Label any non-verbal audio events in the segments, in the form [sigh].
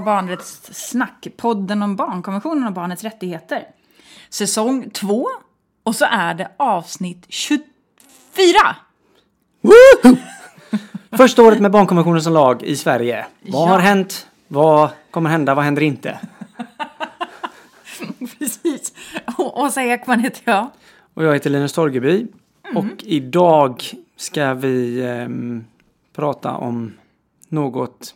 Eh, av Barnrättssnack, podden om barnkonventionen och barnets rättigheter. Säsong 2 och så är det avsnitt 24! Woohoo! Första året med barnkonventionen som lag i Sverige. Vad Ja. har hänt? Vad kommer hända? Vad händer inte? [laughs] Precis. Och Åsa Ekman heter jag. Och jag heter Linus Torgeby. Mm. Och idag ska vi ehm, prata om något,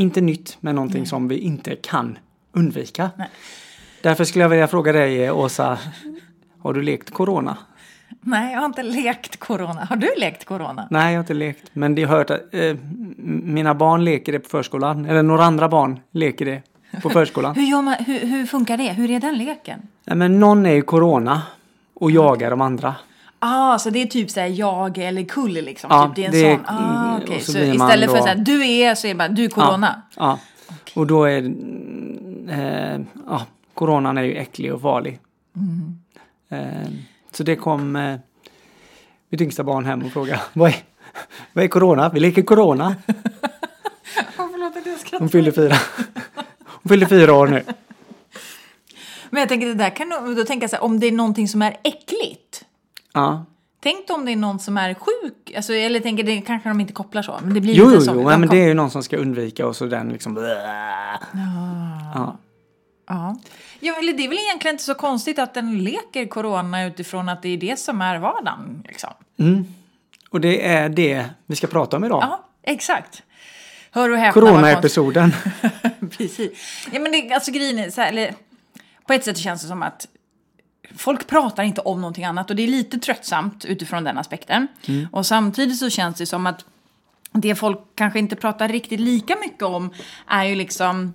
inte nytt, men någonting som vi inte kan undvika. Nej. Därför skulle jag vilja fråga dig, Åsa, har du lekt corona? Nej, jag har inte lekt corona. Har du lekt corona? Nej, jag har inte lekt. Men det har hört att eh, mina barn leker det på förskolan. Eller några andra barn leker det på [laughs] förskolan. Hur, man, hur, hur funkar det? Hur är den leken? Nej, men någon är ju corona och jagar de andra. Ah, så det är typ såhär jag eller kull liksom? Ja, typ, det är en det sån. Ah, och så Så, istället för då- såhär du är så är det bara du är corona? Ja, ja. och då är eh, ja, coronan är ju äcklig och farlig. Mm. Eh, så det kom eh, mitt yngsta barn hem och frågade [laughs] vad är, vad är corona? Vi leker corona. [laughs] Förlåt att jag skrattar. Hon fyller fyra. Hon fyller fyra år nu. Men jag tänker det där kan då tänka så här, om det är någonting som är äckligt. Ja. Tänk om det är någon som är sjuk, alltså, eller tänker det kanske de inte kopplar så, men det blir Jo, lite jo, så. jo, De men kom- det är ju någon som ska undvika och så den liksom... Ja. Ja. ja, eller det är väl egentligen inte så konstigt att den leker corona utifrån att det är det som är vardagen. Liksom. Och det är det vi ska prata om idag. Ja, exakt. Hör och häpna. Corona-episoden. [laughs] Precis. Ja, men det, alltså grejen är så här, eller, på ett sätt känns det som att folk pratar inte om någonting annat och det är lite tröttsamt utifrån den aspekten. Och samtidigt så känns det som att det folk kanske inte pratar riktigt lika mycket om är ju liksom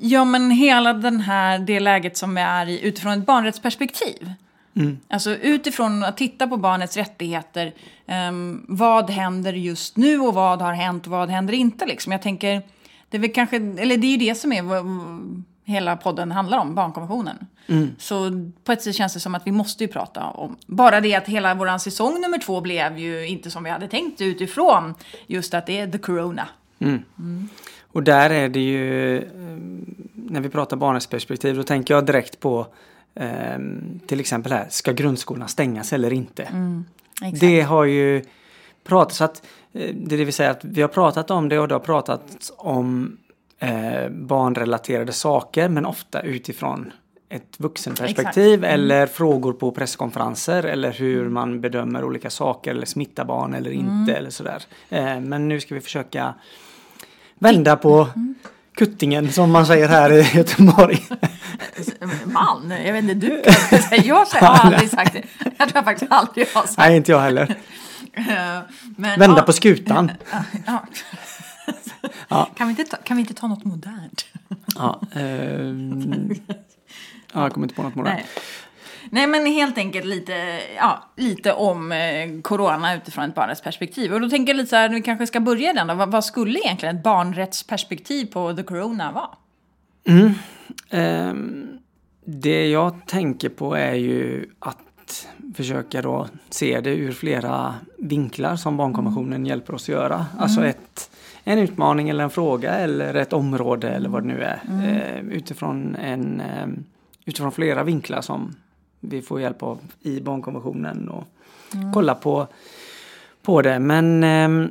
Ja men hela den här, det läget som vi är i utifrån ett barnrättsperspektiv. Alltså utifrån att titta på barnets rättigheter. ehm, vad händer just nu och vad har hänt och vad händer inte liksom. Jag tänker, det är väl kanske, eller det är ju det som är hela podden handlar om, barnkonventionen. Så på ett sätt känns det som att vi måste ju prata om, bara det att hela våran säsong nummer två blev ju inte som vi hade tänkt utifrån just att det är the corona. Och där är det ju, eh, när vi pratar barnrättsperspektiv, då tänker jag direkt på eh, till exempel här, ska grundskolorna stängas eller inte? Exakt. Det har ju pratats att, eh, det vill säga att vi har pratat om det och det har pratats om eh, barnrelaterade saker men ofta utifrån ett vuxenperspektiv eller frågor på presskonferenser eller hur man bedömer olika saker eller smittar barn eller inte eller sådär. Eh, men nu ska vi försöka vända på kuttingen som man säger här i Göteborg. [laughs] Man, jag vet inte, du kan säga, jag har [laughs] aldrig sagt det. Jag tror faktiskt aldrig jag har sagt Nej, inte jag heller. det. Men, Vända ja, på skutan. [laughs] ja. Ja. [laughs] Kan, vi inte ta, kan vi inte ta något modernt? Ja, ehm, ja, jag kommer inte på något modernt. Nej. Nej, men helt enkelt lite, ja, lite om eh, corona utifrån ett barnrättsperspektiv. Och då tänker jag lite så här, vi kanske ska börja den då. Vad, vad skulle egentligen ett barnrättsperspektiv på the corona vara? Ehm, det jag tänker på är ju att försöka då se det ur flera vinklar som barnkonventionen hjälper oss att göra. Alltså ett, en utmaning eller en fråga eller ett område eller vad det nu är. Eh, utifrån, en, ehm, utifrån flera vinklar som vi får hjälp av i barnkonventionen och kolla på, på det. Men ehm,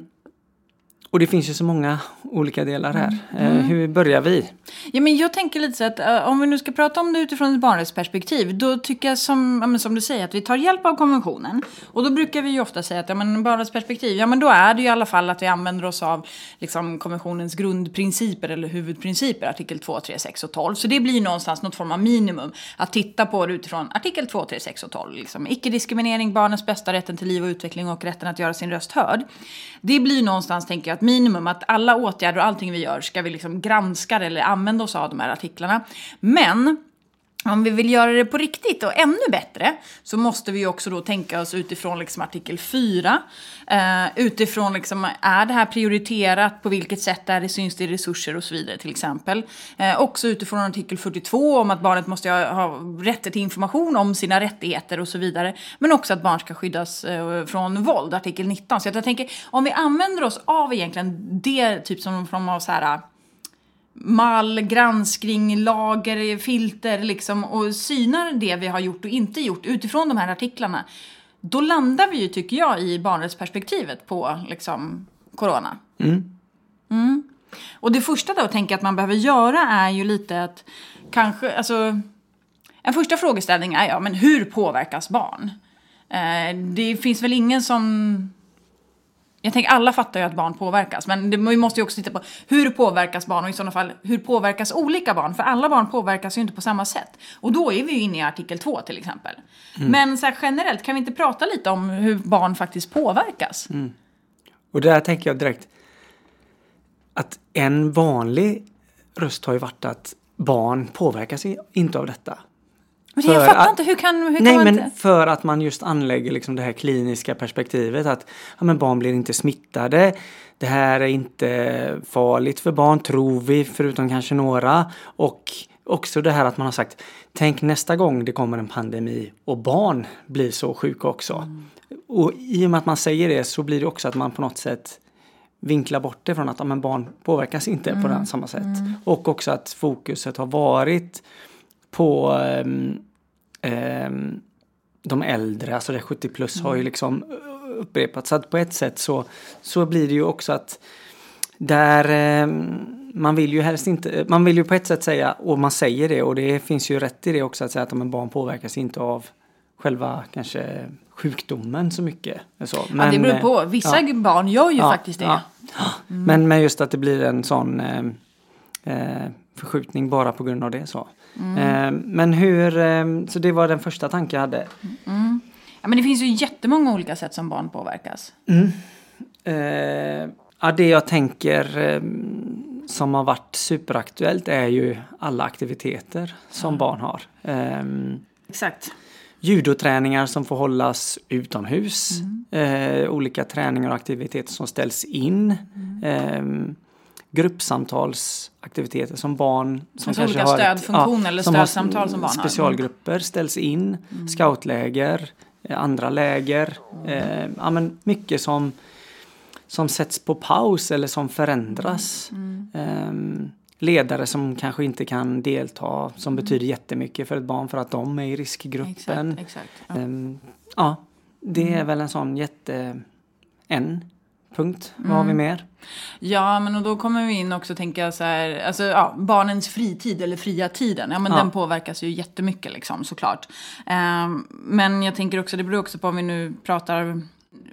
och det finns ju så många olika delar här. Eh, hur börjar vi? Ja, men jag tänker lite så att eh, om vi nu ska prata om det utifrån ett barnrättsperspektiv, då tycker jag som, ja, som du säger att vi tar hjälp av konventionen. Och då brukar vi ju ofta säga att ja, men barnrättsperspektiv, ja men då är det ju i alla fall att vi använder oss av liksom, konventionens grundprinciper eller huvudprinciper, artikel 2, 3, 6 och 12. Så det blir någonstans något form av minimum att titta på det utifrån artikel 2, 3, 6 och 12. Liksom. Icke-diskriminering, barnens bästa, rätten till liv och utveckling och rätten att göra sin röst hörd. Det blir någonstans, tänker jag, ett minimum att alla åtgärder och allting vi gör ska vi liksom granska eller använda oss av de här artiklarna. Men om vi vill göra det på riktigt och ännu bättre så måste vi också då tänka oss utifrån liksom artikel 4. Eh, utifrån liksom, är det här prioriterat? På vilket sätt är det? Syns det i resurser och så vidare till exempel. Eh, också utifrån artikel 42 om att barnet måste ha, ha rätt till information om sina rättigheter och så vidare. Men också att barn ska skyddas eh, från våld, artikel 19. Så jag tänker, om vi använder oss av egentligen det typ som från av så här mall, granskning, lager, filter liksom och synar det vi har gjort och inte gjort utifrån de här artiklarna. Då landar vi ju, tycker jag, i barnrättsperspektivet på liksom corona. Mm. Mm. Och det första då tänker jag att man behöver göra är ju lite att kanske, alltså en första frågeställning är ja, men hur påverkas barn? Eh, det finns väl ingen som jag tänker alla fattar ju att barn påverkas, men det, vi måste ju också titta på hur påverkas barn och i sådana fall hur påverkas olika barn? För alla barn påverkas ju inte på samma sätt. Och då är vi ju inne i artikel 2 till exempel. Mm. Men så här, generellt, kan vi inte prata lite om hur barn faktiskt påverkas? Mm. Och där tänker jag direkt att en vanlig röst har ju varit att barn påverkas inte av detta. Men jag fattar inte, hur kan, hur nej, kan man men inte... för att man just anlägger liksom det här kliniska perspektivet att ja, men barn blir inte smittade. Det här är inte farligt för barn, tror vi, förutom kanske några. Och också det här att man har sagt, tänk nästa gång det kommer en pandemi och barn blir så sjuka också. Mm. Och i och med att man säger det så blir det också att man på något sätt vinklar bort det från att ja, men barn påverkas inte mm. på samma sätt. Mm. Och också att fokuset har varit på um, um, de äldre, alltså det 70 plus mm. har ju mm. liksom upprepats. Så att på ett sätt så, så blir det ju också att där um, man vill ju helst inte, man vill ju på ett sätt säga, och man säger det och det finns ju rätt i det också att säga att de barn påverkas inte av själva kanske sjukdomen så mycket. Så. Men, ja, det beror på. Vissa ja, barn gör ju ja, faktiskt det. Ja. Mm. Men, men just att det blir en sån eh, eh, förskjutning bara på grund av det. Så. Mm. Eh, men hur, eh, så det var den första tanken jag hade. Mm. Ja, men det finns ju jättemånga olika sätt som barn påverkas. Mm. Eh, ja, det jag tänker eh, som har varit superaktuellt är ju alla aktiviteter som barn har. Ehm, Exakt. Judoträningar som får hållas utomhus. Mm. olika träningar och aktiviteter som ställs in. Mm. Gruppsamtalsaktiviteter som barn som alltså kanske olika stödfunktioner ja, eller stödsamtal som barn har. Specialgrupper ställs in, mm. scoutläger, eh, andra läger. Eh, ja, men mycket som, som sätts på paus eller som förändras. Mm. Eh, ledare som kanske inte kan delta som mm. betyder jättemycket för ett barn för att de är i riskgruppen. Exakt, exakt, ja. Eh, ja, det är mm. väl en sån jätte... En punkt. Vad har vi mm. mer? Ja, men och då kommer vi in också tänka så här, alltså ja, barnens fritid eller fria tiden, ja men ja. den påverkas ju jättemycket liksom såklart. Um, men jag tänker också, det beror också på om vi nu pratar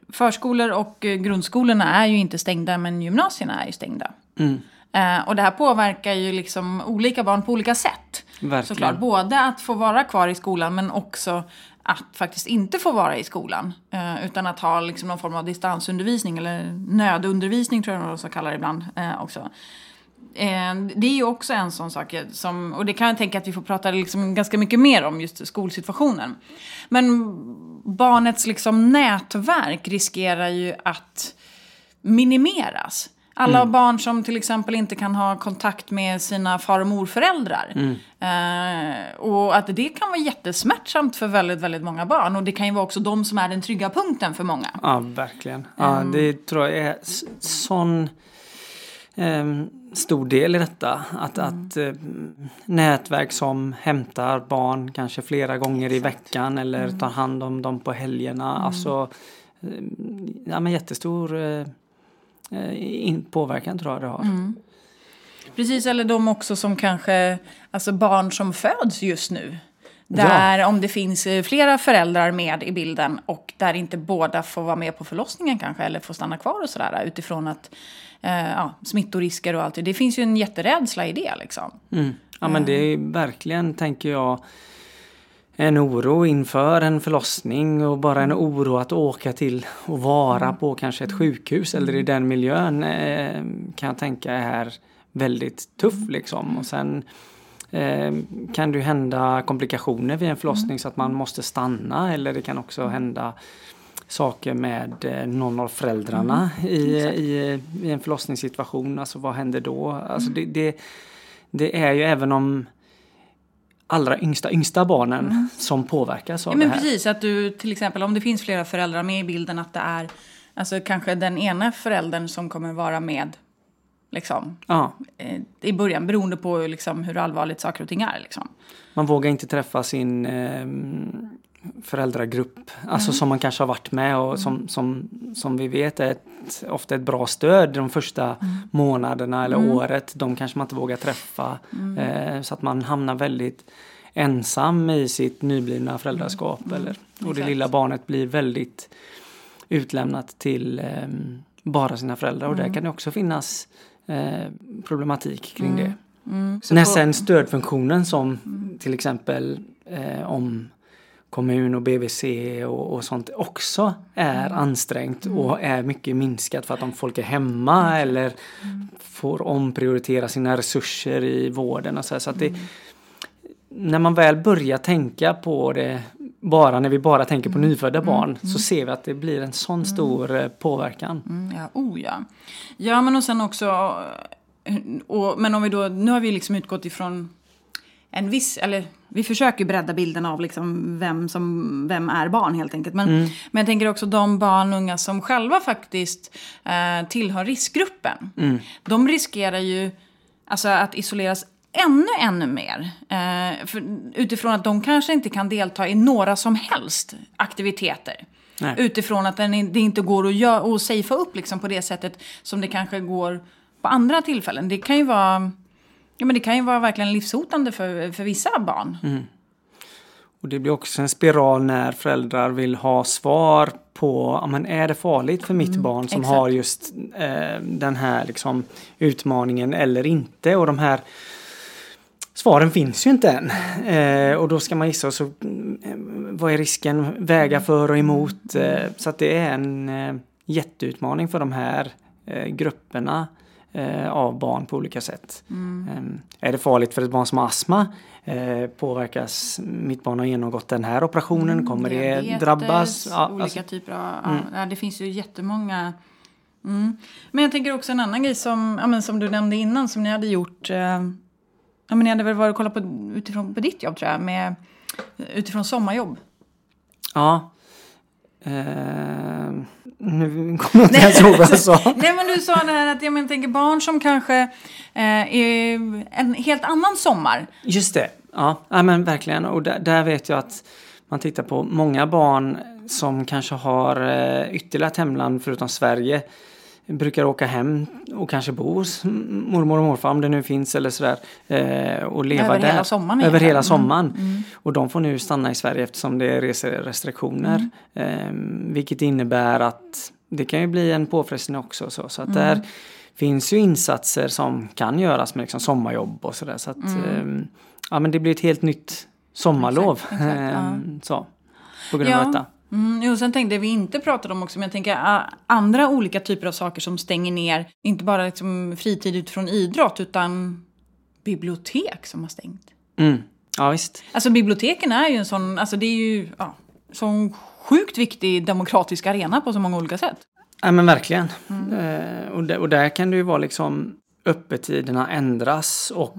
Förskolor och eh, grundskolorna är ju inte stängda, men gymnasierna är ju stängda. Mm. Uh, och det här påverkar ju liksom olika barn på olika sätt. Verkligen. Såklart, både att få vara kvar i skolan men också att faktiskt inte få vara i skolan. Eh, utan att ha liksom någon form av distansundervisning eller nödundervisning tror jag de så kallar det ibland eh, också. Eh, det är ju också en sån sak som, och det kan jag tänka att vi får prata liksom ganska mycket mer om just skolsituationen. Men barnets liksom nätverk riskerar ju att minimeras. Alla mm. barn som till exempel inte kan ha kontakt med sina far och morföräldrar. Mm. Eh, och att det kan vara jättesmärtsamt för väldigt, väldigt många barn. Och det kan ju vara också de som är den trygga punkten för många. Ja, verkligen. Ja, mm. det tror jag är sån eh, stor del i detta. Att, mm. att eh, nätverk som hämtar barn kanske flera gånger Exakt. i veckan eller mm. tar hand om dem på helgerna. Mm. Alltså, eh, ja men jättestor eh, in, påverkan tror jag det har. Mm. Precis, eller de också som kanske, alltså barn som föds just nu. Där ja. om det finns eh, flera föräldrar med i bilden och där inte båda får vara med på förlossningen kanske eller får stanna kvar och sådär utifrån att eh, ja, smittorisker och allt det. Det finns ju en jätterädsla i det liksom. Mm. Ja men det är verkligen, tänker jag, en oro inför en förlossning och bara en oro att åka till och vara mm. på kanske ett sjukhus eller i mm. den miljön eh, kan jag tänka är väldigt tuff liksom. Och sen eh, kan det ju hända komplikationer vid en förlossning så att man måste stanna eller det kan också hända saker med eh, någon av föräldrarna i, i, i en förlossningssituation. Alltså vad händer då? Alltså det, det, det är ju även om allra yngsta, yngsta barnen Mm. som påverkas av Ja, men det här. precis, att du till exempel om det finns flera föräldrar med i bilden att det är alltså kanske den ena föräldern som kommer vara med liksom, Ja, eh, i början beroende på liksom, hur allvarligt saker och ting är. Liksom. man vågar inte träffa sin eh, föräldragrupp, alltså som man kanske har varit med och som, som, som vi vet är ett, ofta ett bra stöd de första månaderna eller året. De kanske man inte vågar träffa eh, så att man hamnar väldigt ensam i sitt nyblivna föräldraskap. Eller, och det lilla barnet blir väldigt utlämnat till eh, bara sina föräldrar. Och där kan det också finnas eh, problematik kring det. När sen stödfunktionen som till exempel eh, om kommun och BVC och, och sånt också är ansträngt och är mycket minskat för att om folk är hemma eller får omprioritera sina resurser i vården och så, här. så att det när man väl börjar tänka på det bara när vi bara tänker på nyfödda barn så ser vi att det blir en sån stor eh, påverkan. Mm, ja, oh ja. Ja, men och sen också... eh, Och, men om vi då... Nu har vi liksom utgått ifrån en viss... Eller vi försöker bredda bilden av liksom vem, som, vem är barn helt enkelt. Men, men jag tänker också de barn och unga som själva faktiskt eh, tillhör riskgruppen. De riskerar ju alltså, att isoleras ännu, ännu mer. Eh, för, utifrån att de kanske inte kan delta i några som helst aktiviteter. Nej. Utifrån att den, det inte går att, göra, att safea upp liksom på det sättet som det kanske går på andra tillfällen. Det kan ju vara, ja, men det kan ju vara verkligen livshotande för, för vissa barn. Och det blir också en spiral när föräldrar vill ha svar på, men är det farligt för mitt barn som exakt. har just eh, den här liksom, utmaningen eller inte? Och de här svaren finns ju inte än. Eh, och då ska man gissa, så, mm, vad är risken? Väga för och emot. Eh, så att det är en eh, jätteutmaning för de här eh, grupperna eh, av barn på olika sätt. Eh, är det farligt för ett barn som har astma? Eh, påverkas mitt barn har genomgått den här operationen? Kommer det Diabetes, drabbas? Ja, olika alltså, typer av... Ja, ja, det finns ju jättemånga... Mm. Men jag tänker också en annan grej som, ja, men som du nämnde innan som ni hade gjort. Eh, ja, men ni hade väl varit och kollat på, utifrån, på ditt jobb tror jag. Med, utifrån sommarjobb. ja. Eh, nu kommer jag inte ens ihåg vad jag sa. [laughs] Nej men du sa det här att jag men, tänker barn som kanske eh, är en helt annan sommar. Just det. Ja, ja men verkligen. Och där, där vet jag att man tittar på många barn som kanske har eh, ytterligare ett hemland förutom Sverige. Brukar åka hem och kanske bo hos mormor och morfar om det nu finns eller sådär. Eh, och leva Över där. hela sommaren Över hela Mm, sommaren. Och de får nu stanna i Sverige eftersom det är reserestriktioner. Mm. Eh, vilket innebär att det kan ju bli en påfrestning också. Så, så att Mm. där finns ju insatser som kan göras med liksom sommarjobb och sådär. Så att, ehm, ja, men det blir ett helt nytt sommarlov. Exakt, exakt, ja. ehm, så, på grund av detta. Mm, jo, sen tänkte jag vi inte pratade om också, men jag tänker ah, andra olika typer av saker som stänger ner, inte bara liksom fritid utifrån idrott, utan bibliotek som har stängt. Mm. Ja visst. Alltså biblioteken är ju en sån, alltså det är ju, ja, sån sjukt viktig demokratisk arena på så många olika sätt. Ja men verkligen. Eh, och, där, och där kan det ju vara liksom öppettiderna ändras och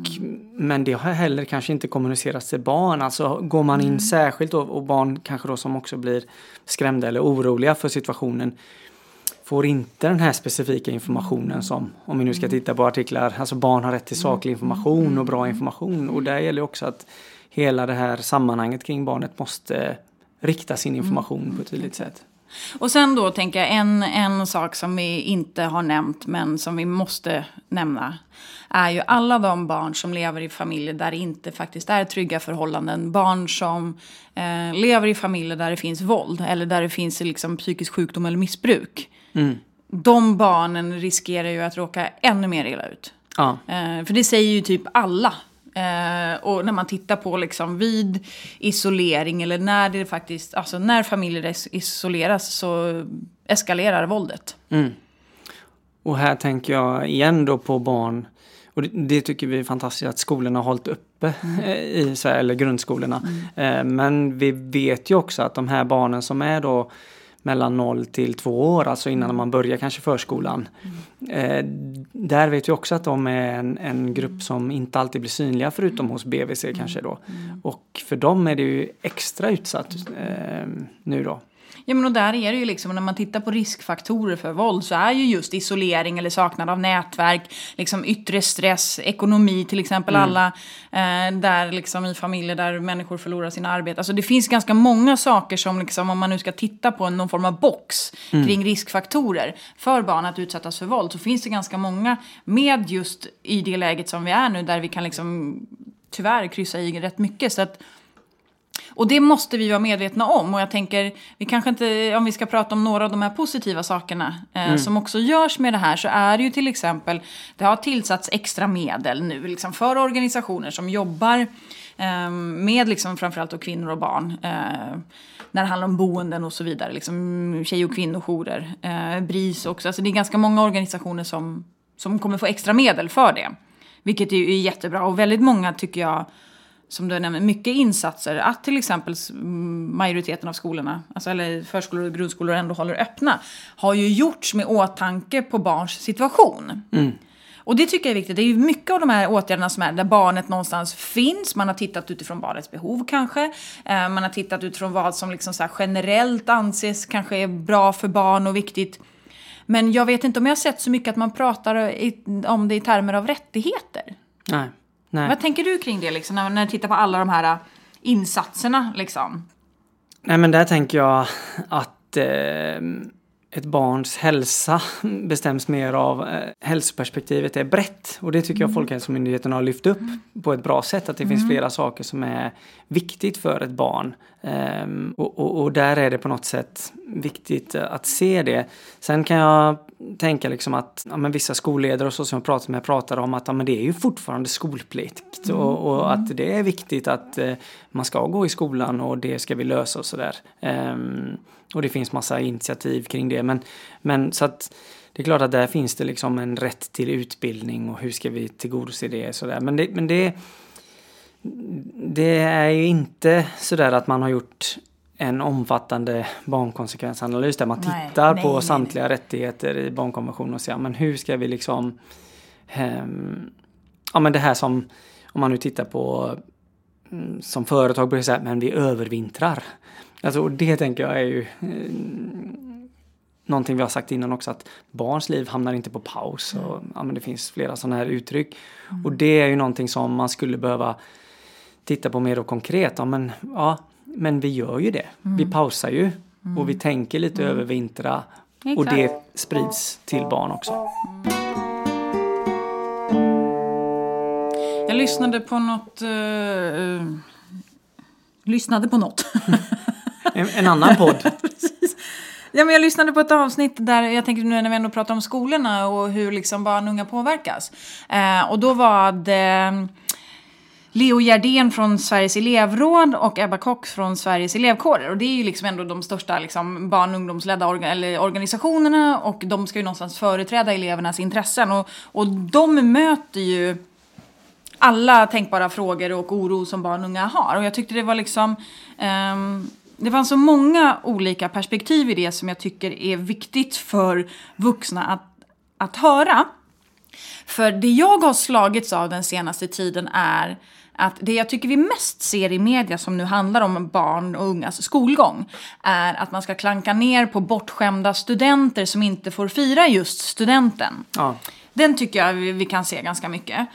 men det har heller kanske inte kommunicerats till barn. Alltså går man in särskilt och, och barn kanske då som också blir skrämda eller oroliga för situationen får inte den här specifika informationen som, om vi nu ska titta på artiklar, alltså barn har rätt till saklig information och bra information. Och där gäller också att hela det här sammanhanget kring barnet måste rikta sin information på ett tydligt sätt. Och sen då tänker jag en, en sak som vi inte har nämnt men som vi måste nämna är ju alla de barn som lever i familjer där det inte faktiskt är trygga förhållanden. Barn som eh, lever i familjer där det finns våld eller där det finns liksom psykisk sjukdom eller missbruk. De barnen riskerar ju att råka ännu mer illa ut. Ja. Eh, för det säger ju typ alla. Eh, och när man tittar på liksom vid isolering eller när det faktiskt, alltså när familjer is- isoleras så eskalerar våldet. Och här tänker jag igen då på barn Och det, det, tycker vi är fantastiskt att skolorna har hållit uppe mm. i Sverige, eller grundskolorna. Mm. Eh, men vi vet ju också att de här barnen som är då mellan 0 till 2 år, alltså innan mm. man börjar kanske förskolan. Eh, där vet vi också att de är en, en grupp som inte alltid blir synliga förutom hos BVC mm. kanske då. Mm. Och för dem är det ju extra utsatt eh, nu då. Ja men och där är det ju liksom, när man tittar på riskfaktorer för våld så är ju just isolering eller saknad av nätverk, liksom yttre stress, ekonomi till exempel, mm. alla eh, där liksom i familjer där människor förlorar sina arbeten. Alltså det finns ganska många saker som liksom, om man nu ska titta på någon form av box mm. kring riskfaktorer för barn att utsättas för våld så finns det ganska många med just i det läget som vi är nu där vi kan liksom tyvärr kryssa i rätt mycket. Så att och det måste vi vara medvetna om. Och jag tänker, vi kanske inte, om vi ska prata om några av de här positiva sakerna eh, mm. som också görs med det här, så är det ju till exempel, det har tillsatts extra medel nu liksom för organisationer som jobbar eh, med liksom framförallt då kvinnor och barn. Eh, när det handlar om boenden och så vidare, liksom tjej och kvinnojourer, eh, BRIS också. Alltså det är ganska många organisationer som, som kommer få extra medel för det. Vilket är, är jättebra och väldigt många tycker jag som du nämner, mycket insatser. Att till exempel majoriteten av skolorna, alltså, eller förskolor och grundskolor ändå håller öppna, har ju gjorts med åtanke på barns situation. Mm. Och det tycker jag är viktigt. Det är ju mycket av de här åtgärderna som är där barnet någonstans finns. Man har tittat utifrån barnets behov kanske. Eh, man har tittat utifrån vad som liksom så generellt anses kanske är bra för barn och viktigt. Men jag vet inte om jag har sett så mycket att man pratar om det i termer av rättigheter. Nej. Nej. Vad tänker du kring det liksom, när, när du tittar på alla de här äh, insatserna? Liksom? Nej men där tänker jag att eh, ett barns hälsa bestäms mer av eh, hälsoperspektivet är brett. Och det tycker jag mm. Folkhälsomyndigheten har lyft upp på ett bra sätt. Att det mm. finns flera saker som är viktigt för ett barn. Um, och, och, och, där är det på något sätt viktigt att se det. Sen kan jag tänka liksom att ja, men vissa skolledare och så som jag pratar med pratar om att ja, men det är ju fortfarande skolplikt mm. och, och, att det är viktigt att eh, man ska gå i skolan och det ska vi lösa och sådär. Um, och det finns massa initiativ kring det. Men, men så att det är klart att där finns det liksom en rätt till utbildning och hur ska vi tillgodose det sådär. Men det, men det, det är ju inte sådär att man har gjort en omfattande barnkonsekvensanalys där man nej, tittar nej, på nej, samtliga rättigheter i barnkonventionen och säger men hur ska vi liksom um, Ja men det här som om man nu tittar på mm, som företag brukar säga men vi övervintrar. Alltså, och det tänker jag är ju eh, någonting vi har sagt innan också att barns liv hamnar inte på paus. Och, ja, men det finns flera sådana här uttryck. Mm. Och det är ju någonting som man skulle behöva titta på mer och konkret. Ja, men, ja, men vi gör ju det. Mm. Vi pausar ju mm. och vi tänker lite mm. övervintra och det sprids till barn också. Jag lyssnade på något... Uh, lyssnade på något. [laughs] En, en annan podd. [laughs] Ja, men jag lyssnade på ett avsnitt där, jag tänker nu när vi ändå pratar om skolorna och hur liksom barn och unga påverkas. Eh, och då var det Leo Gärdén från Sveriges elevråd och Ebba Kock från Sveriges elevkårer. Och det är ju liksom ändå de största liksom, barn och ungdomsledda orga eller organisationerna och de ska ju någonstans företräda elevernas intressen. Och, och de möter ju alla tänkbara frågor och oro som barn och unga har. Och jag tyckte det var liksom um, det fanns så många olika perspektiv i det som jag tycker är viktigt för vuxna att, att höra. För det jag har slagits av den senaste tiden är att det jag tycker vi mest ser i media som nu handlar om barn och ungas skolgång är att man ska klanka ner på bortskämda studenter som inte får fira just studenten. Ja. Den tycker jag vi, vi kan se ganska mycket.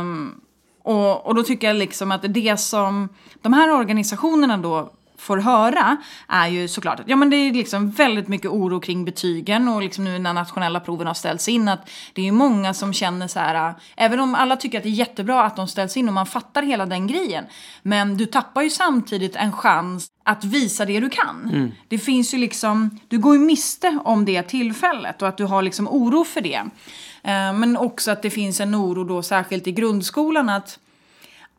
Um, och, och då tycker jag liksom att det som de här organisationerna då får höra är ju såklart att ja, men det är liksom väldigt mycket oro kring betygen och liksom nu när nationella proven har ställts in att det är många som känner så här, även om alla tycker att det är jättebra att de ställs in och man fattar hela den grejen, men du tappar ju samtidigt en chans att visa det du kan. Mm. Det finns ju liksom, du går ju miste om det tillfället och att du har liksom oro för det. Eh, men också att det finns en oro då särskilt i grundskolan att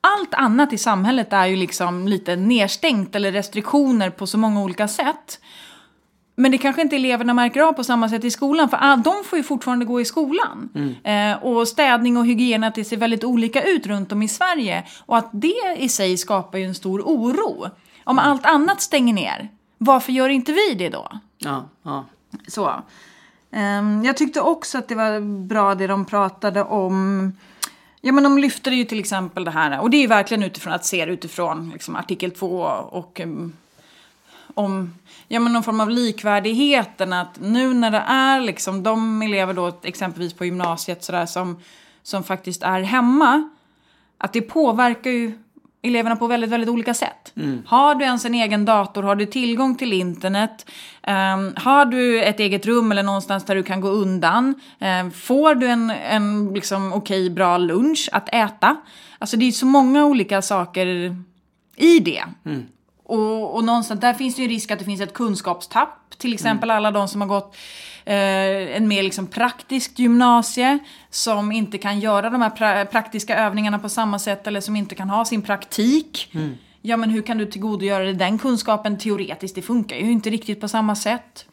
allt annat i samhället är ju liksom lite nedstängt eller restriktioner på så många olika sätt. Men det kanske inte eleverna märker av på samma sätt i skolan, för ah, de får ju fortfarande gå i skolan. Mm. Eh, och städning och hygien, att det ser väldigt olika ut runt om i Sverige. Och att det i sig skapar ju en stor oro. Om allt annat stänger ner, varför gör inte vi det då? Ja, ja. Så. Ehm, jag tyckte också att det var bra det de pratade om. Ja, men de lyfter ju till exempel det här, och det är ju verkligen utifrån att se det utifrån liksom, artikel 2 och um, om ja, men någon form av likvärdigheten. Att nu när det är liksom de elever då exempelvis på gymnasiet sådär, som, som faktiskt är hemma. Att det påverkar ju eleverna på väldigt, väldigt olika sätt. Har du ens en egen dator, har du tillgång till internet, um, har du ett eget rum eller någonstans där du kan gå undan, um, får du en, en liksom, okej, bra lunch att äta. Alltså det är så många olika saker i det. Och, och någonstans, där finns det ju risk att det finns ett kunskapstapp. Till exempel alla de som har gått en mer liksom praktiskt gymnasie. Som inte kan göra de här pra praktiska övningarna på samma sätt. Eller som inte kan ha sin praktik. Ja men hur kan du tillgodogöra dig den kunskapen teoretiskt? Det funkar ju inte riktigt på samma sätt.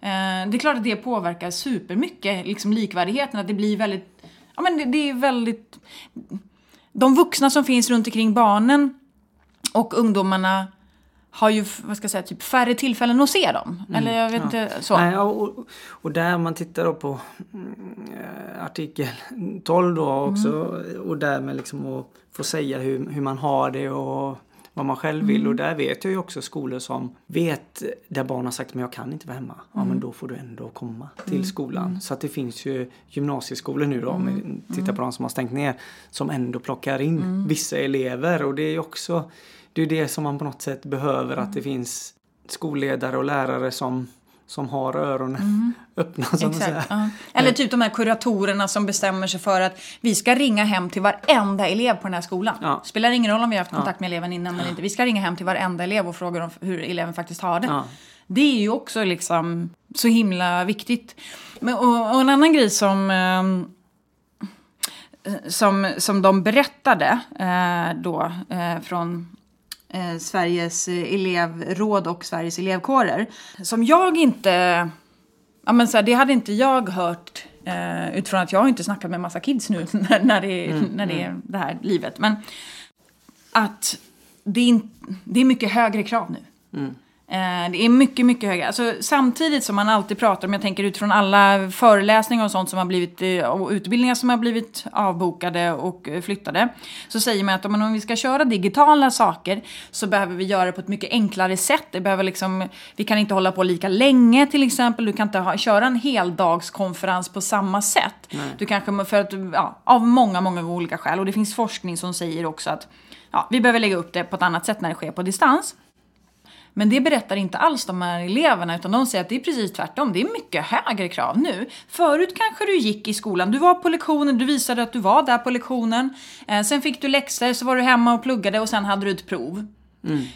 Eh, det är klart att det påverkar supermycket, liksom likvärdigheten. Att det blir väldigt, ja men det, det är väldigt... De vuxna som finns runt omkring barnen och ungdomarna har ju, vad ska jag säga, typ färre tillfällen att se dem. Eller jag vet inte, så. Nej, och, och där om man tittar då på mm, eh, artikel 12 då också och därmed liksom att få säga hur, hur man har det och vad man själv vill. Och där vet jag ju också skolor som vet där barn har sagt men jag kan inte vara hemma. Ja men då får du ändå komma till skolan. Så att det finns ju gymnasieskolor nu då om vi tittar på de som har stängt ner. Som ändå plockar in vissa elever och det är ju också det är det som man på något sätt behöver att det finns skolledare och lärare som som har öronen [laughs] öppna så att säga. Exakt, ja. Eller typ de här kuratorerna som bestämmer sig för att vi ska ringa hem till varenda elev på den här skolan. Ja. Spelar ingen roll om vi har haft kontakt med eleven innan eller inte. Vi ska ringa hem till varenda elev och fråga dem hur eleven faktiskt har det. Ja. Det är ju också liksom så himla viktigt. Men, och, och en annan grej som, ehm, som, som de berättade eh, då eh, från eh, Sveriges elevråd och Sveriges elevkårer. Som jag inte... Ja, men så här, det hade inte jag hört eh, utifrån att jag inte snackat med massa kids nu [laughs] när, när, det, när det är det här livet. Men att det är, det är mycket högre krav nu. Eh, det är mycket, mycket högre. Alltså, samtidigt som man alltid pratar om, jag tänker utifrån alla föreläsningar och sånt som har blivit, eh, och utbildningar som har blivit avbokade och eh, flyttade. Så säger man att om, vi ska köra digitala saker så behöver vi göra det på ett mycket enklare sätt. Det behöver liksom, vi kan inte hålla på lika länge till exempel. Du kan inte ha, köra en heldagskonferens på samma sätt. Du kanske, för att, ja, av många, många olika skäl. Och det finns forskning som säger också att ja, vi behöver lägga upp det på ett annat sätt när det sker på distans. Men det berättar inte alls de här eleverna utan de säger att det är precis tvärtom. Det är mycket högre krav nu. Förut kanske du gick i skolan, du var på lektionen, du visade att du var där på lektionen. Eh, sen fick du läxor, så var du hemma och pluggade och sen hade du ett prov.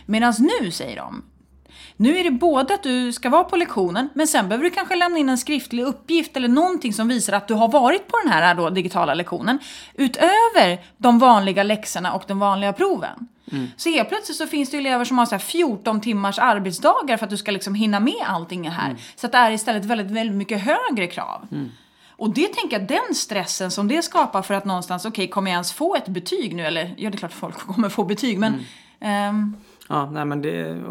Medan nu säger de, nu är det både att du ska vara på lektionen, men sen behöver du kanske lämna in en skriftlig uppgift eller någonting som visar att du har varit på den här digitala lektionen. Utöver de vanliga läxorna och de vanliga proven. Så helt plötsligt så finns det elever som har så här 14 timmars arbetsdagar för att du ska liksom hinna med allting här. Så att det är istället väldigt, väldigt mycket högre krav. Och det tänker jag, den stressen som det skapar för att någonstans, okej, kommer jag ens få ett betyg nu? Eller, ja det är klart folk kommer få betyg, men... ehm, Ja, nej, men det,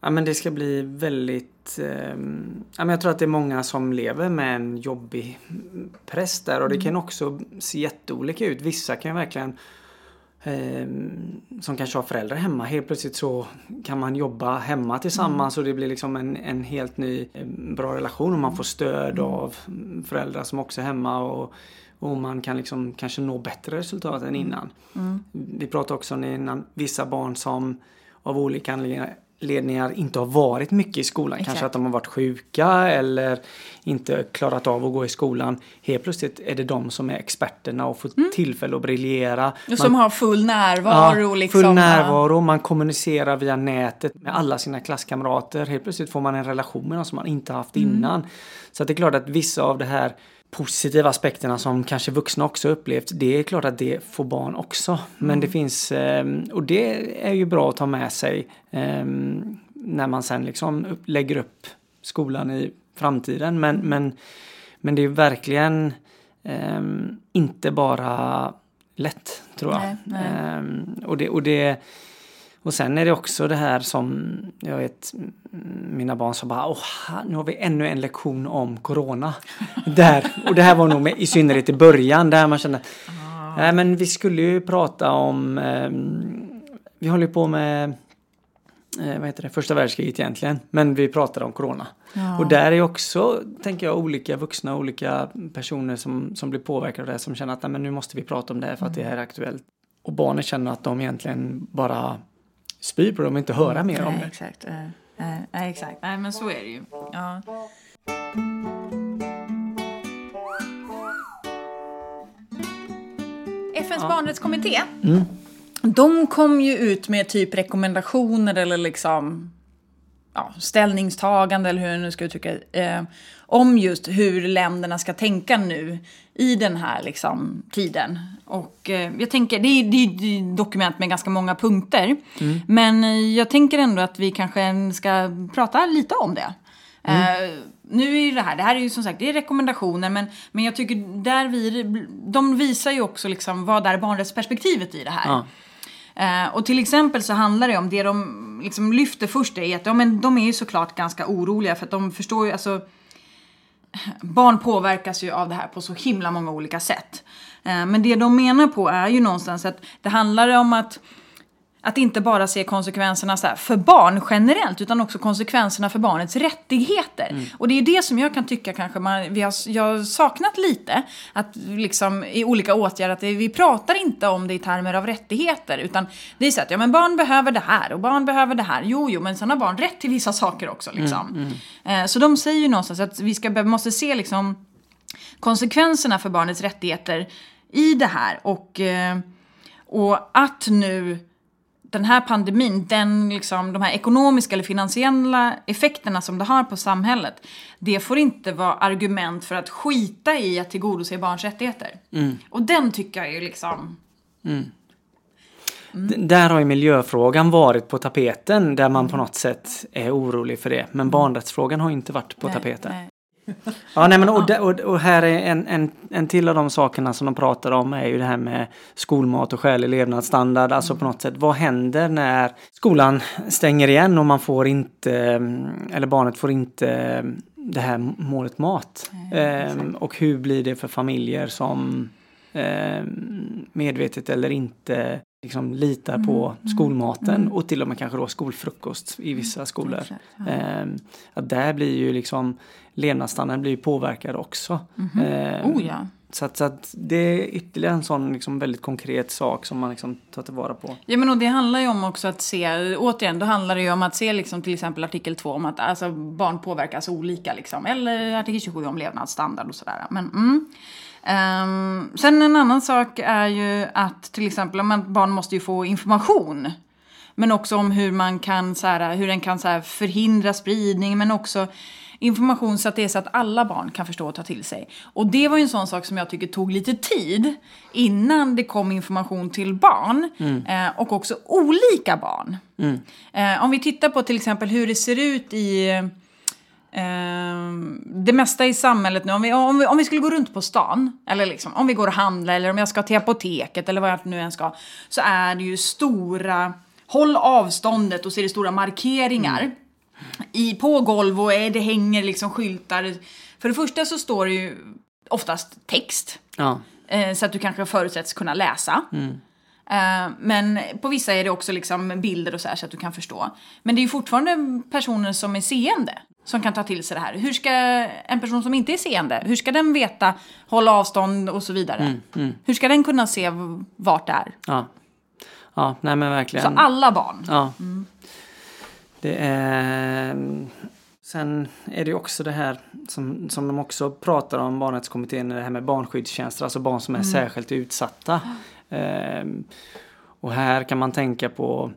ja, men det ska bli väldigt... ehm, ja, men jag tror att det är många som lever med en jobbig press där och det kan också se jätteolika ut. Vissa kan verkligen ehm, som kanske har föräldrar hemma. Helt plötsligt så kan man jobba hemma tillsammans och det blir liksom en, en helt ny eh, bra relation och man får stöd av föräldrar som också är hemma och, och man kan liksom kanske nå bättre resultat än innan. Vi pratade också om innan, vissa barn som av olika anledningar inte har varit mycket i skolan. Exakt. Kanske att de har varit sjuka eller inte klarat av att gå i skolan. Helt plötsligt är det de som är experterna och får tillfälle att briljera. och som har full närvaro. Ja, liksom. full närvaro, man kommunicerar via nätet med alla sina klasskamrater. Helt plötsligt får man en relation med dem som man inte haft Mm. innan. Så det är klart att vissa av de här positiva aspekterna som kanske vuxna också upplevt, det är klart att det får barn också. Men Mm. det finns, eh, och det är ju bra att ta med sig eh, när man sen liksom lägger upp skolan i framtiden. Men, men, men det är verkligen eh, inte bara lätt tror jag. Nej, nej. Och, det, och, det, och sen är det också det här som jag vet mina barn sa bara Åh, nu har vi ännu en lektion om corona. [laughs] där, och det här var nog med, i synnerhet i början där man kände Nej men vi skulle ju prata om eh, Vi håller ju på med eh, vad heter det, första världskriget egentligen. Men vi pratade om corona. Ja. Och där är också, tänker jag, olika vuxna, olika personer som, som blir påverkade av det som känner att Nej, men nu måste vi prata om det här för att det här är aktuellt. Och barnen känner att de egentligen bara spyr på det, de vill inte höra mer om Nej, det. exakt. Eh, eh, Nej, exakt. Nej, men så är det ju. Ja. FNs barnrättskommitté, Mm. de kom ju ut med typ rekommendationer eller liksom ja, ställningstagande eller hur jag nu ska uttrycka eh, om just hur länderna ska tänka nu i den här liksom, tiden. Och eh, jag tänker, det är, det är dokument med ganska många punkter. Men eh, jag tänker ändå att vi kanske ska prata lite om det. Eh, nu är ju det här, det här är ju som sagt det är rekommendationer men, men jag tycker där vi, de visar ju också liksom vad är barnrättsperspektivet i det här. Ja. Eh, och till exempel så handlar det om det de liksom lyfter först är att ja, men de är ju såklart ganska oroliga för att de förstår ju alltså barn påverkas ju av det här på så himla många olika sätt. Eh, men det de menar på är ju någonstans att det handlar om att att inte bara se konsekvenserna så för barn generellt utan också konsekvenserna för barnets rättigheter. Och det är det som jag kan tycka kanske man, vi har, jag har saknat lite. Att liksom i olika åtgärder, att det, vi pratar inte om det i termer av rättigheter. Utan det är så att ja, men barn behöver det här och barn behöver det här. Jo, jo, men sen har barn rätt till vissa saker också. Liksom. Eh, så de säger ju någonstans att vi ska, måste se liksom konsekvenserna för barnets rättigheter i det här. Och, eh, och att nu den här pandemin, den liksom, de här ekonomiska eller finansiella effekterna som det har på samhället, det får inte vara argument för att skita i att tillgodose barns rättigheter. Och den tycker jag ju liksom... D- Där har ju miljöfrågan varit på tapeten där man på något sätt är orolig för det. Men barnrättsfrågan har inte varit på Nej, tapeten. nej. Ja, nej, men och, och, och här är en, en, en till av de sakerna som de pratar om är ju det här med skolmat och skälig levnadsstandard. Alltså på något sätt, vad händer när skolan stänger igen och man får inte, eller barnet får inte det här målet mat? Ehm, och hur blir det för familjer som ehm, medvetet eller inte liksom litar på skolmaten och till och med kanske då skolfrukost i vissa skolor. ja. Ehm, att där blir ju liksom levnadsstandarden blir ju påverkad också. Ehm, Oh ja. så, att, så att det är ytterligare en sån liksom väldigt konkret sak som man liksom tar tillvara på. Ja men och det handlar ju om också att se, återigen, då handlar det ju om att se liksom till exempel artikel 2 om att alltså, barn påverkas olika liksom. Eller artikel 27 om levnadsstandard och sådär. Men, mm. Ehm, sen en annan sak är ju att till exempel man, barn måste ju få information. Men också om hur man kan så här, hur den kan så här, förhindra spridning men också information så att det är så att alla barn kan förstå och ta till sig. Och det var ju en sån sak som jag tycker tog lite tid innan det kom information till barn eh, och också olika barn. Eh, om vi tittar på till exempel hur det ser ut i eh, det mesta i samhället nu, om vi, om, vi, om vi skulle gå runt på stan, eller liksom, om vi går och handlar, eller om jag ska till apoteket, eller vad jag nu än ska, så är det ju stora, håll avståndet och så är det stora markeringar. I, på golv och är, det hänger liksom skyltar. För det första så står det ju oftast text, Ja, eh, så att du kanske förutsätts kunna läsa. Eh, men på vissa är det också liksom bilder och så här så att du kan förstå. Men det är ju fortfarande personer som är seende som kan ta till sig det här. Hur ska en person som inte är seende, hur ska den veta hålla avstånd och så vidare? Hur ska den kunna se vart det är? ja. Ja, nej men verkligen. Så alla barn. Ja. Det är... Sen är det ju också det här som, som de också pratar om barnrättskommittén, det här med barnskyddstjänster, alltså barn som är särskilt utsatta. Ehm, och här kan man tänka på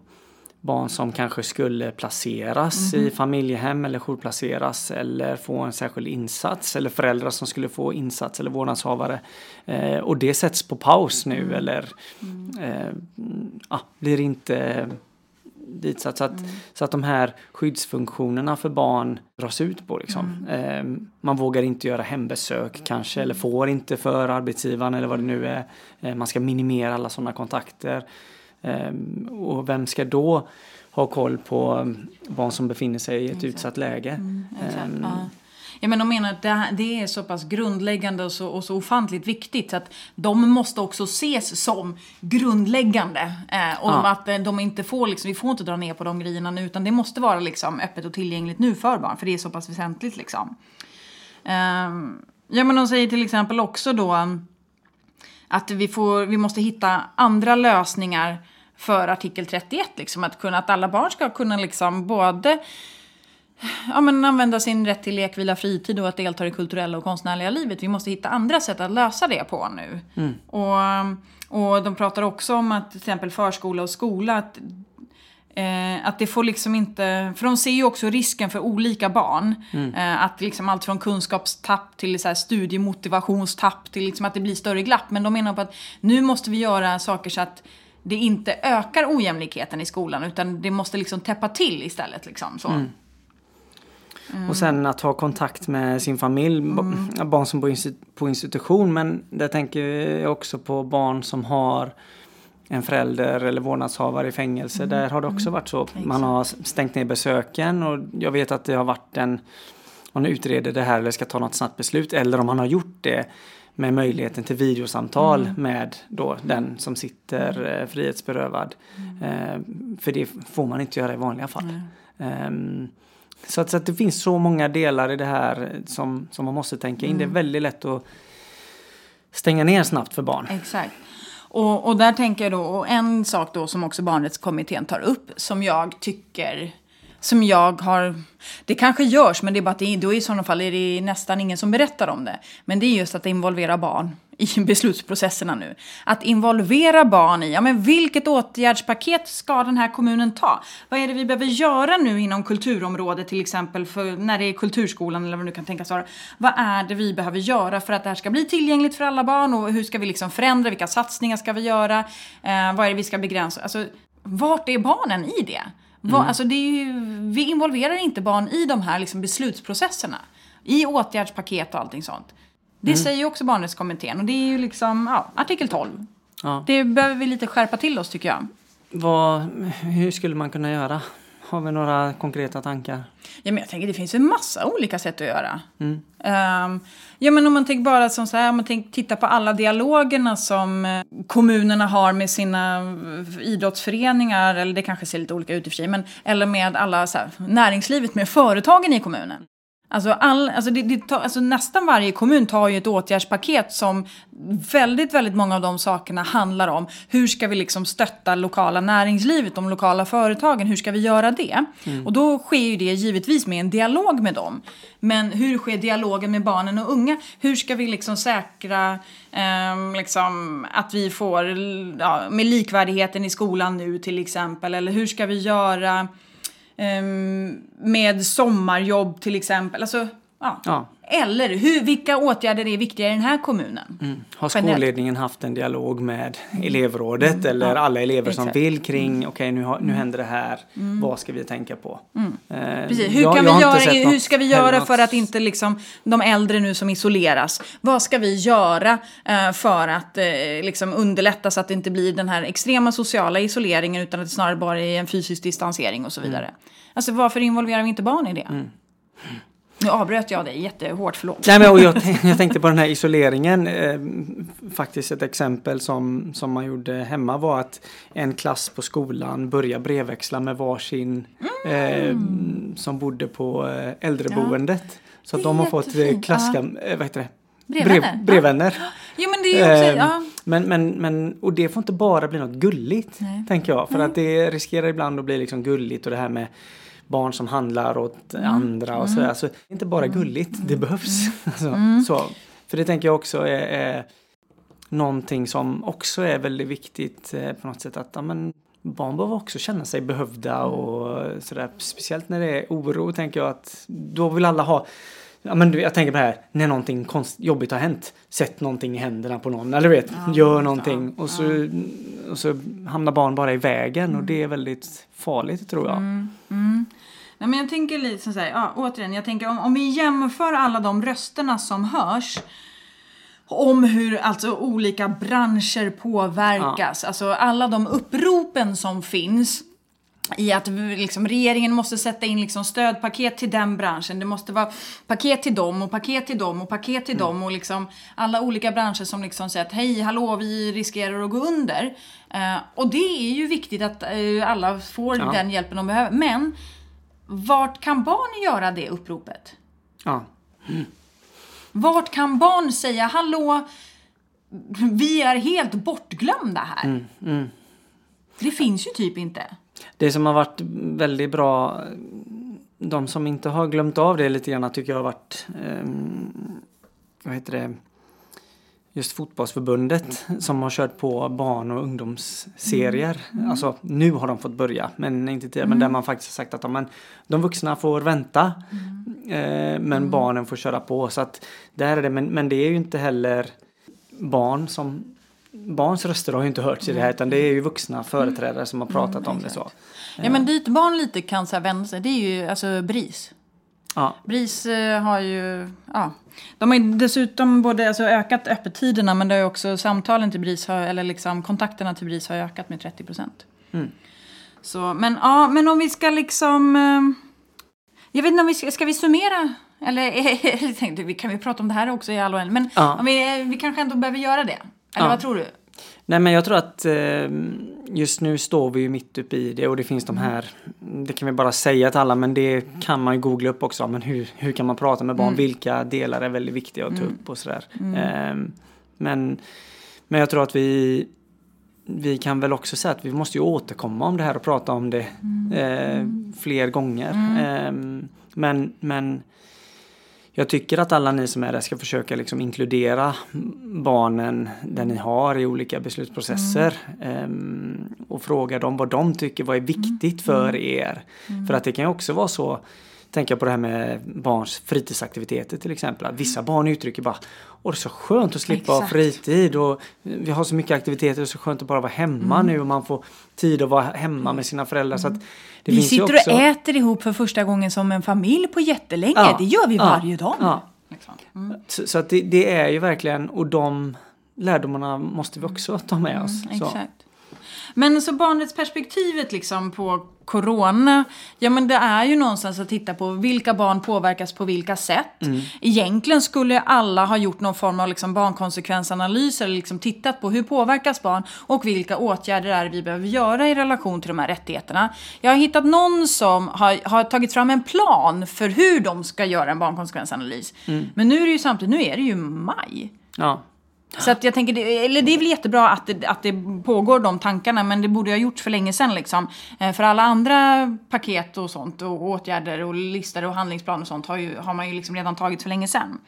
barn som kanske skulle placeras i familjehem eller jourplaceras eller få en särskild insats eller föräldrar som skulle få insats eller vårdnadshavare. Eh, och det sätts på paus nu eller eh, ja, blir inte ditsatt. Så att, mm. så att de här skyddsfunktionerna för barn dras ut på. Liksom. Mm. Eh, man vågar inte göra hembesök kanske eller får inte för arbetsgivaren eller vad det nu är. Eh, man ska minimera alla sådana kontakter. Eh, och vem ska då ha koll på barn som befinner sig i ett exakt. utsatt läge? Mm, exakt, ja. Ja, men de menar att det, det är så pass grundläggande och så, och så ofantligt viktigt så att de måste också ses som grundläggande. Eh, och ja. att eh, de inte får, liksom, vi får inte dra ner på de grejerna nu utan det måste vara liksom, öppet och tillgängligt nu för barn för det är så pass väsentligt. Liksom. Eh, ja, men de säger till exempel också då att vi, får, vi måste hitta andra lösningar för artikel 31. Liksom, att, kunna, att alla barn ska kunna liksom både ja, men använda sin rätt till lek, vila, fritid och att delta i det kulturella och konstnärliga livet. Vi måste hitta andra sätt att lösa det på nu. Mm. Och, och de pratar också om att till exempel förskola och skola, att, eh, att det får liksom inte... För de ser ju också risken för olika barn. Mm. Eh, att liksom allt från kunskapstapp till så här studiemotivationstapp till liksom att det blir större glapp. Men de menar på att nu måste vi göra saker så att det inte ökar ojämlikheten i skolan utan det måste liksom täppa till istället. Liksom, så. Mm. Mm. Och sen att ha kontakt med sin familj, mm. barn som bor på institution men där tänker jag också på barn som har en förälder eller vårdnadshavare i fängelse. Mm. Där har det också mm. varit så. Man har stängt ner besöken och jag vet att det har varit en man utreder det här eller ska ta något snabbt beslut eller om man har gjort det med möjligheten till videosamtal mm. med då den som sitter eh, frihetsberövad. Mm. Eh, för det får man inte göra i vanliga fall. Um, så att, så att det finns så många delar i det här som, som man måste tänka in. Det är mm. väldigt lätt att stänga ner snabbt för barn. Exakt. Och, och där tänker jag då, och en sak då som också barnrättskommittén tar upp som jag tycker som jag har... Det kanske görs, men det är bara att det, då i sådana fall är det nästan ingen som berättar om det. Men det är just att involvera barn i [laughs] beslutsprocesserna nu. Att involvera barn i, ja men vilket åtgärdspaket ska den här kommunen ta? Vad är det vi behöver göra nu inom kulturområdet till exempel för när det är kulturskolan eller vad du kan tänkas vara. Vad är det vi behöver göra för att det här ska bli tillgängligt för alla barn och hur ska vi liksom förändra, vilka satsningar ska vi göra, eh, vad är det vi ska begränsa? Alltså, vart är barnen i det? Mm. alltså det ju, vi involverar inte barn i de här liksom beslutsprocesserna. I åtgärdspaket och allting sånt. Det mm. säger ju också barnrättskommittén och det är ju liksom ja, artikel 12. Ja. Det behöver vi lite skärpa till oss tycker jag. Vad, hur skulle man kunna göra? Har vi några konkreta tankar? Ja, men jag tänker det finns en massa olika sätt att göra. Mm. Um, ja, men om man tänker bara som så här, om man tänker, titta på alla dialogerna som eh, kommunerna har med sina eh, idrottsföreningar, eller det kanske ser lite olika ut i och för sig, men, eller med alla så här, näringslivet, med företagen i kommunen. Alltså, all, alltså, det, det tar, alltså nästan varje kommun tar ju ett åtgärdspaket som väldigt, väldigt många av de sakerna handlar om hur ska vi liksom stötta lokala näringslivet, de lokala företagen, hur ska vi göra det? Mm. Och då sker ju det givetvis med en dialog med dem. Men hur sker dialogen med barnen och unga? Hur ska vi liksom säkra eh, liksom, att vi får, ja, med likvärdigheten i skolan nu till exempel, eller hur ska vi göra Ehm, med sommarjobb till exempel. Alltså, ja. ja. Eller hur, vilka åtgärder är viktiga i den här kommunen? Mm. Har skolledningen haft en dialog med mm. elevrådet mm. eller ja. alla elever Exakt. som vill kring mm. okej okay, nu, nu mm. händer det här, mm. vad ska vi tänka på? Eh, Precis. Hur, jag, kan vi göra, hur ska vi göra för att inte liksom, de äldre nu som isoleras, vad ska vi göra eh, för att eh, liksom underlätta så att det inte blir den här extrema sociala isoleringen utan att det snarare bara är en fysisk distansering och så vidare. Alltså varför involverar vi inte barn i det? Nu avbröt jag dig jättehårt, förlåt. Nej, men, och jag, [laughs] jag tänkte på den här isoleringen. Eh, faktiskt ett exempel som, som man gjorde hemma var att en klass på skolan började brevväxla med varsin mm. eh, som bodde på eh, äldreboendet. Ja. Så att de har fått eh, klasska, ja. Eh, vad heter det? Brevvänner. Brev, brevvänner. Ja. Jo men det är också, eh, ja. Men, men, men, och det får inte bara bli något gulligt, Nej. tänker jag. För Nej. att det riskerar ibland att bli liksom gulligt och det här med barn som handlar åt mm. andra och mm. sådär. Så det är inte bara mm. gulligt, det behövs. [laughs] Alltså, mm. så, för det tänker jag också är, är någonting som också är väldigt viktigt eh, på något sätt att ja, men, barn behöver också känna sig behövda och sådär. Speciellt när det är oro tänker jag att då vill alla ha Ja, men du, jag tänker på det här, när någonting konst, jobbigt har hänt. Sätt någonting i händerna på någon, eller vet, gör någonting. Och så, och så hamnar barn bara i vägen och det är väldigt farligt tror jag. Nej, men jag tänker lite så här, ja, återigen, jag tänker om, om vi jämför alla de rösterna som hörs om hur alltså, olika branscher påverkas, alltså alla de uppropen som finns i att liksom, regeringen måste sätta in liksom, stödpaket till den branschen. Det måste vara paket till dem och paket till dem och paket till dem och liksom alla olika branscher som liksom säger att hej, hallå, vi riskerar att gå under. Eh, och det är ju viktigt att eh, alla får Ja. den hjälpen de behöver. Men vart kan barn göra det uppropet? Ja. Vart kan barn säga hallå, vi är helt bortglömda här? Det finns ju typ inte. Det som har varit väldigt bra, de som inte har glömt av det lite grann tycker jag har varit, ehm, vad heter det, just fotbollsförbundet som har kört på barn och ungdomsserier. Alltså nu har de fått börja, men inte tidigare. Men där man faktiskt har sagt att men, de vuxna får vänta, eh, men barnen får köra på. Så att där är det, men, men det är ju inte heller barn som Barns röster har ju inte hörts i det här utan det är ju vuxna företrädare som har pratat om det så. Ja men dit barn lite kan så här vända sig, det är ju alltså BRIS. Ja, BRIS eh, har ju, ja. De har ju dessutom både alltså, ökat öppettiderna men det har ju också samtalen till BRIS, har, eller liksom kontakterna till BRIS har ökat med 30 procent. Så, men ja, men om vi ska liksom... eh, Jag vet inte om vi ska, ska vi summera? Eller [laughs] jag tänkte, kan vi prata om det här också i all oändlighet. Men Ja. vi, vi kanske ändå behöver göra det. Eller Ja. vad tror du? Nej men jag tror att eh, just nu står vi ju mitt uppe i det och det finns de här, det kan vi bara säga till alla men det kan man ju googla upp också. Men hur, hur kan man prata med barn? Vilka delar är väldigt viktiga att ta upp och sådär. Eh, men, men jag tror att vi vi kan väl också säga att vi måste ju återkomma om det här och prata om det eh, fler gånger. Eh, men, men jag tycker att alla ni som är där ska försöka liksom inkludera barnen där ni har i olika beslutsprocesser. ehm, och fråga dem vad de tycker, vad är viktigt för er. För att det kan ju också vara så Tänka på det här med barns fritidsaktiviteter till exempel. Att vissa barn uttrycker bara Åh det är så skönt att slippa ha fritid och vi har så mycket aktiviteter, är så skönt att bara vara hemma nu och man får tid att vara hemma med sina föräldrar. Så att det Vi sitter också... och äter ihop för första gången som en familj på jättelänge. Ja, Det gör vi ja, varje dag. ja. Liksom. Mm. Så, så att det, det är ju verkligen, och de lärdomarna måste vi också ta med oss. så. Exakt. Men så barnets perspektivet liksom på corona, ja men det är ju någonstans att titta på vilka barn påverkas på vilka sätt. Egentligen skulle alla ha gjort någon form av liksom barnkonsekvensanalys eller liksom tittat på hur påverkas barn och vilka åtgärder är vi behöver göra i relation till de här rättigheterna. Jag har hittat någon som har, har tagit fram en plan för hur de ska göra en barnkonsekvensanalys. Men nu är det ju samtidigt, nu är det ju maj. Ja. Så att jag tänker, det, eller det är väl jättebra att det, att det pågår de tankarna, men det borde ha gjorts för länge sedan liksom. Eh, För alla andra paket och sånt och åtgärder och listor och handlingsplaner och sånt har, ju, har man ju liksom redan tagit för länge sedan.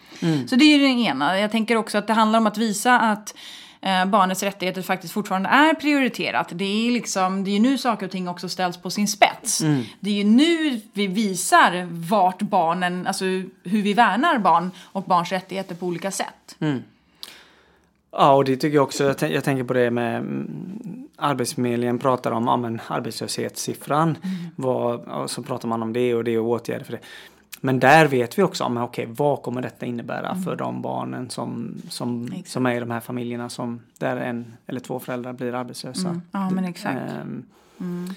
Så det är ju det ena. Jag tänker också att det handlar om att visa att eh, barnets rättigheter faktiskt fortfarande är prioriterat. Det är, liksom, det är ju nu saker och ting också ställs på sin spets. Det är ju nu vi visar vart barnen, alltså hur vi värnar barn och barns rättigheter på olika sätt. Ja, och det tycker jag också. Jag, jag tänker på det med mm, Arbetsförmedlingen pratar om ja, men arbetslöshetssiffran. Vad, och så pratar man om det och det och åtgärder för det. Men där vet vi också, men okej, vad kommer detta innebära för de barnen som, som, Exakt. som är i de här familjerna som där en eller två föräldrar blir arbetslösa. Ja, men exakt. Ehm,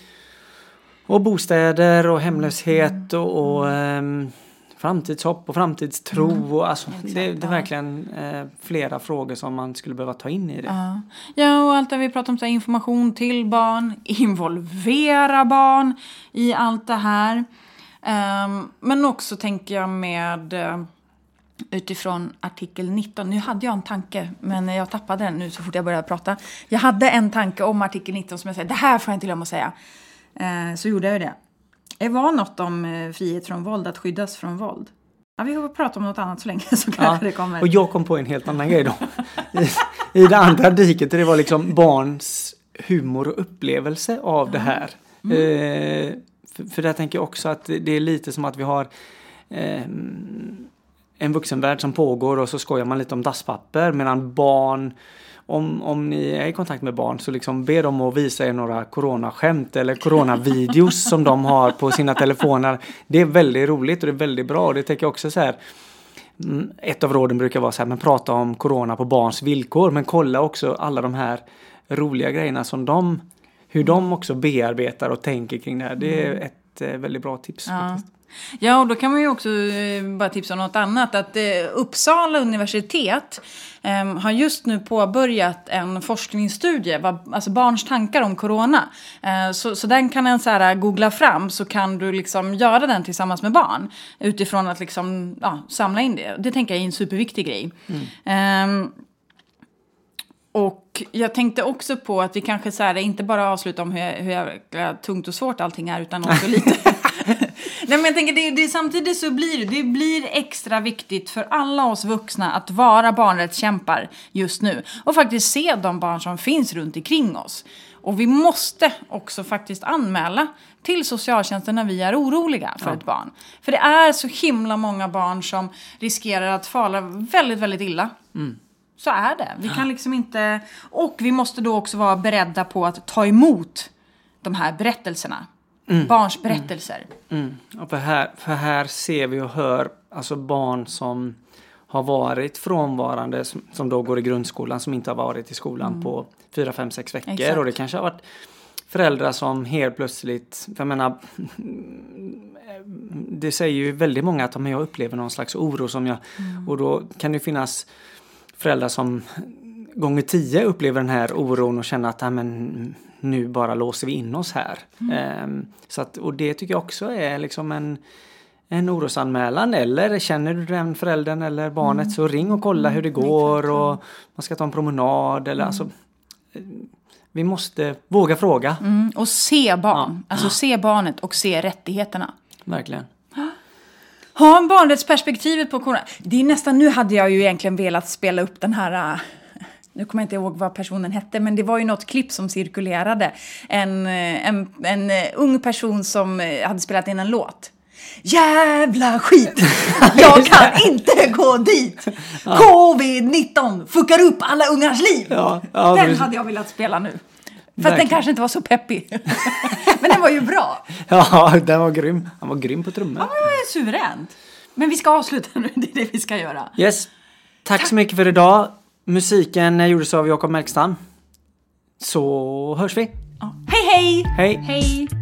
Och bostäder och hemlöshet och, och ehm, framtidshopp och framtidstro. Och, alltså, det, det är verkligen eh, flera frågor som man skulle behöva ta in i det. Ja. ja, och allt det vi pratar om, så här, information till barn, [laughs] involvera barn i allt det här. Ehm, men också tänker jag med eh, utifrån artikel 19. Nu hade jag en tanke, men jag tappade den nu så fort jag började prata. Jag hade en tanke om artikel 19 som jag säger, det här får jag inte glömma att säga. Eh, så gjorde jag ju det. Det var något om eh, frihet från våld, att skyddas från våld. Ja, vi får prata om något annat så länge [laughs] så kanske Ja, det kommer. och jag kom på en helt annan grej då. I, I det andra diket, det var liksom barns humor och upplevelse av det här. Eh, för, för där tänker jag också att det det är lite som att vi har eh, en vuxenvärld som pågår och så skojar man lite om dasspapper medan barn om, om ni är i kontakt med barn så liksom be dem att visa er några coronaskämt eller coronavideos som de har på sina telefoner. Det är väldigt roligt och det är väldigt bra. Och det tänker jag också så här. mm, Ett av råden brukar vara så här, men prata om corona på barns villkor. Men kolla också alla de här roliga grejerna som de, hur de också bearbetar och tänker kring det här. Det är ett eh, väldigt bra tips. Ja. faktiskt. Ja, och då kan man ju också eh, bara tipsa om något annat. Att eh, Uppsala universitet eh, har just nu påbörjat en forskningsstudie, vad, alltså barns tankar om corona. Eh, så, så den kan en så här googla fram, så kan du liksom göra den tillsammans med barn. Utifrån att liksom, ja, samla in det. Det tänker jag är en superviktig grej. Ehm, och jag tänkte också på att vi kanske så här, inte bara avslutar om hur, hur tungt och svårt allting är, utan också [laughs] lite... Nej, men jag tänker, det, det, samtidigt så blir det, blir extra viktigt för alla oss vuxna att vara barnrättskämpar just nu. Och faktiskt se de barn som finns runt omkring oss. Och vi måste också faktiskt anmäla till socialtjänsten när vi är oroliga för ett barn. För det är så himla många barn som riskerar att fara väldigt, väldigt illa. Så är det. Vi kan liksom inte... Och vi måste då också vara beredda på att ta emot de här berättelserna. Barns berättelser. Mm. Och för, här, för här ser vi och hör alltså barn som har varit frånvarande, som, som då går i grundskolan, som inte har varit i skolan på fyra, fem, sex veckor. Exakt. Och det kanske har varit föräldrar som helt plötsligt, för jag menar, det säger ju väldigt många att jag upplever någon slags oro som jag, och då kan det finnas föräldrar som gånger tio upplever den här oron och känner att "Nej, men, nu bara låser vi in oss här. Ehm, så att, och det tycker jag också är liksom en, en orosanmälan. Eller känner du den föräldern eller barnet så ring och kolla hur det går och man ska ta en promenad eller alltså. eh, Vi måste våga fråga. Mm. Och se barn. Alltså se barnet och se rättigheterna. Verkligen. Ha barnrättsperspektivet på corona. Det är nästan, nu hade jag ju egentligen velat spela upp den här... Nu kommer jag inte ihåg vad personen hette, men det var ju något klipp som cirkulerade. En, äh, en, en äh, ung person som äh, hade spelat in en låt. Jävla skit! [laughs] Jag kan inte gå dit! [laughs] Covid-19 fuckar upp alla ungars liv! Ja, ja, den hade jag velat spela nu. För den kanske inte var så peppig. [laughs] men den var ju bra. Ja, den var grym. Han var grym på trummor. Ja, men det var suveränt. Men vi ska avsluta nu, det är det vi ska göra. Yes. Tack så mycket för idag. Musiken gjordes av Jakob Melkstam. Så hörs vi. Ja. Hej, hej! Hej! Hej!